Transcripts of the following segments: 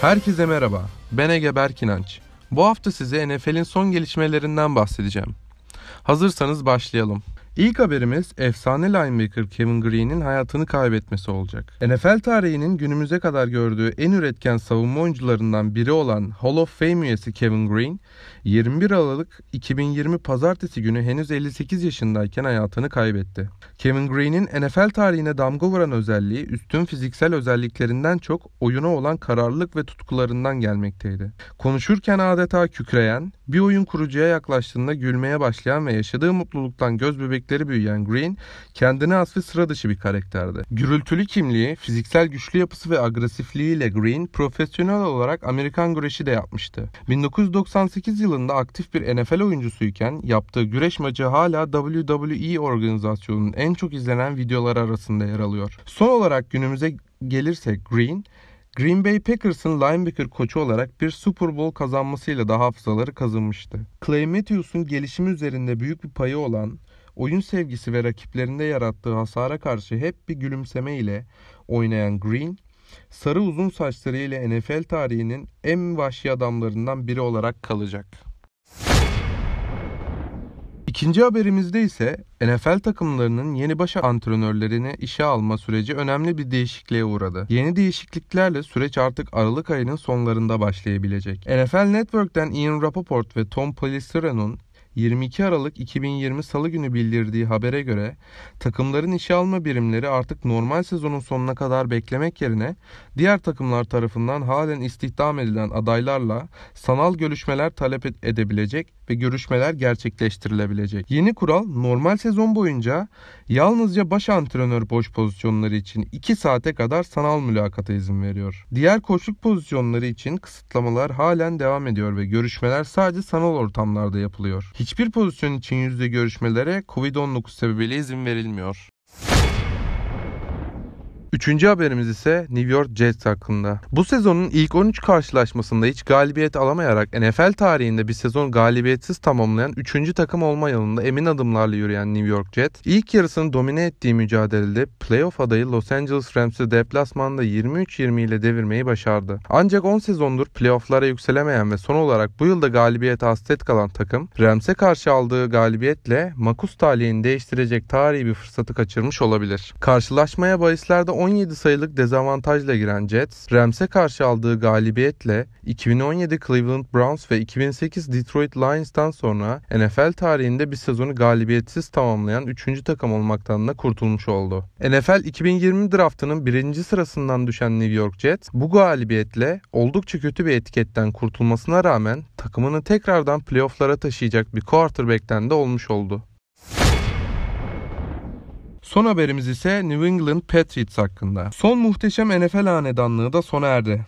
Herkese merhaba. Ben Ege Berk İnanç. Bu hafta size NFL'in son gelişmelerinden bahsedeceğim. Hazırsanız başlayalım. İlk haberimiz efsane linebacker Kevin Green'in hayatını kaybetmesi olacak. NFL tarihinin günümüze kadar gördüğü en üretken savunma oyuncularından biri olan Hall of Fame üyesi Kevin Green, 21 Aralık 2020 Pazartesi günü henüz 58 yaşındayken hayatını kaybetti. Kevin Green'in NFL tarihine damga vuran özelliği üstün fiziksel özelliklerinden çok oyuna olan kararlılık ve tutkularından gelmekteydi. Konuşurken adeta kükreyen, bir oyun kurucuya yaklaştığında gülmeye başlayan ve yaşadığı mutluluktan göz bebekleri büyüyen Green, kendine has ve sıra dışı bir karakterdi. Gürültülü kimliği, fiziksel güçlü yapısı ve agresifliğiyle Green, profesyonel olarak Amerikan güreşi de yapmıştı. 1998 yılında aktif bir NFL oyuncusuyken yaptığı güreş maçı hala WWE organizasyonunun en çok izlenen videolar arasında yer alıyor. Son olarak günümüze gelirsek Green, Green Bay Packers'ın linebacker koçu olarak bir Super Bowl kazanmasıyla da hafızaları kazınmıştı. Clay Matthews'un gelişimi üzerinde büyük bir payı olan oyun sevgisi ve rakiplerinde yarattığı hasara karşı hep bir gülümseme ile oynayan Green, sarı uzun saçlarıyla NFL tarihinin en vahşi adamlarından biri olarak kalacak. İkinci haberimizde ise NFL takımlarının yeni baş antrenörlerini işe alma süreci önemli bir değişikliğe uğradı. Yeni değişikliklerle süreç artık Aralık ayının sonlarında başlayabilecek. NFL Network'ten Ian Rapoport ve Tom Pelissiero'nun 22 Aralık 2020 Salı günü bildirdiği habere göre takımların işe alma birimleri artık normal sezonun sonuna kadar beklemek yerine diğer takımlar tarafından halen istihdam edilen adaylarla sanal görüşmeler talep edebilecek ve görüşmeler gerçekleştirilebilecek. Yeni kural normal sezon boyunca yalnızca baş antrenör boş pozisyonları için 2 saate kadar sanal mülakata izin veriyor. Diğer koçluk pozisyonları için kısıtlamalar halen devam ediyor ve görüşmeler sadece sanal ortamlarda yapılıyor. Hiçbir pozisyon için yüzde görüşmelere COVID-19 sebebiyle izin verilmiyor. Üçüncü haberimiz ise New York Jets hakkında. Bu sezonun ilk 13 karşılaşmasında hiç galibiyet alamayarak NFL tarihinde bir sezon galibiyetsiz tamamlayan 3. takım olma yolunda emin adımlarla yürüyen New York Jets, ilk yarısını domine ettiği mücadelede playoff adayı Los Angeles Rams'i deplasmanda 23-20 ile devirmeyi başardı. Ancak 10 sezondur playofflara yükselemeyen ve son olarak bu yılda galibiyete hasret kalan takım, Rams'e karşı aldığı galibiyetle makus talihini değiştirecek tarihi bir fırsatı kaçırmış olabilir. Karşılaşmaya bahislerde 17 sayılık dezavantajla giren Jets, Rams'e karşı aldığı galibiyetle 2017 Cleveland Browns ve 2008 Detroit Lions'tan sonra NFL tarihinde bir sezonu galibiyetsiz tamamlayan 3. takım olmaktan da kurtulmuş oldu. NFL 2020 draftının birinci sırasından düşen New York Jets bu galibiyetle oldukça kötü bir etiketten kurtulmasına rağmen takımını tekrardan playofflara taşıyacak bir quarterback'ten de olmuş oldu. Son haberimiz ise New England Patriots hakkında. Son muhteşem NFL hanedanlığı da sona erdi.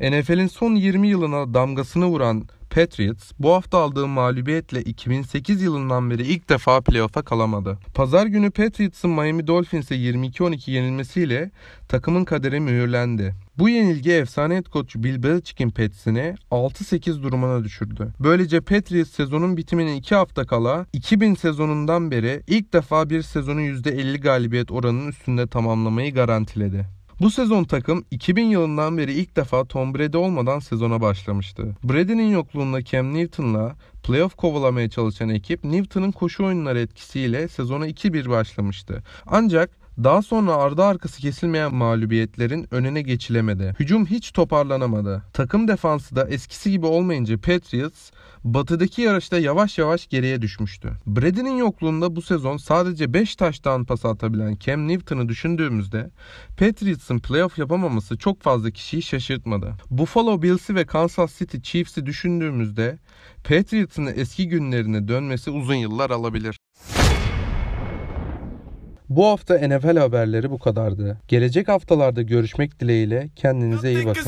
NFL'in son 20 yılına damgasını vuran Patriots bu hafta aldığı mağlubiyetle 2008 yılından beri ilk defa playoff'a kalamadı. Pazar günü Patriots'ın Miami Dolphins'e 22-12 yenilmesiyle takımın kaderi mühürlendi. Bu yenilgi efsane head coach Bill Belichick'in Pats'ini 6-8 durumuna düşürdü. Böylece Patriots sezonun bitimine 2 hafta kala 2000 sezonundan beri ilk defa bir sezonu %50 galibiyet oranının üstünde tamamlamayı garantiledi. Bu sezon takım 2000 yılından beri ilk defa Tom Brady olmadan sezona başlamıştı. Brady'nin yokluğunda Cam Newton'la playoff kovalamaya çalışan ekip Newton'ın koşu oyunları etkisiyle sezona 2-1 başlamıştı. Ancak daha sonra ardı arkası kesilmeyen mağlubiyetlerin önüne geçilemedi. Hücum hiç toparlanamadı. Takım defansı da eskisi gibi olmayınca Patriots batıdaki yarışta yavaş yavaş geriye düşmüştü. Brady'nin yokluğunda bu sezon sadece 5 taştan pas atabilen Cam Newton'u düşündüğümüzde Patriots'ın playoff yapamaması çok fazla kişiyi şaşırtmadı. Buffalo Bills'i ve Kansas City Chiefs'i düşündüğümüzde Patriots'ın eski günlerine dönmesi uzun yıllar alabilir. Bu hafta NFL haberleri bu kadardı. Gelecek haftalarda görüşmek dileğiyle kendinize iyi bakın.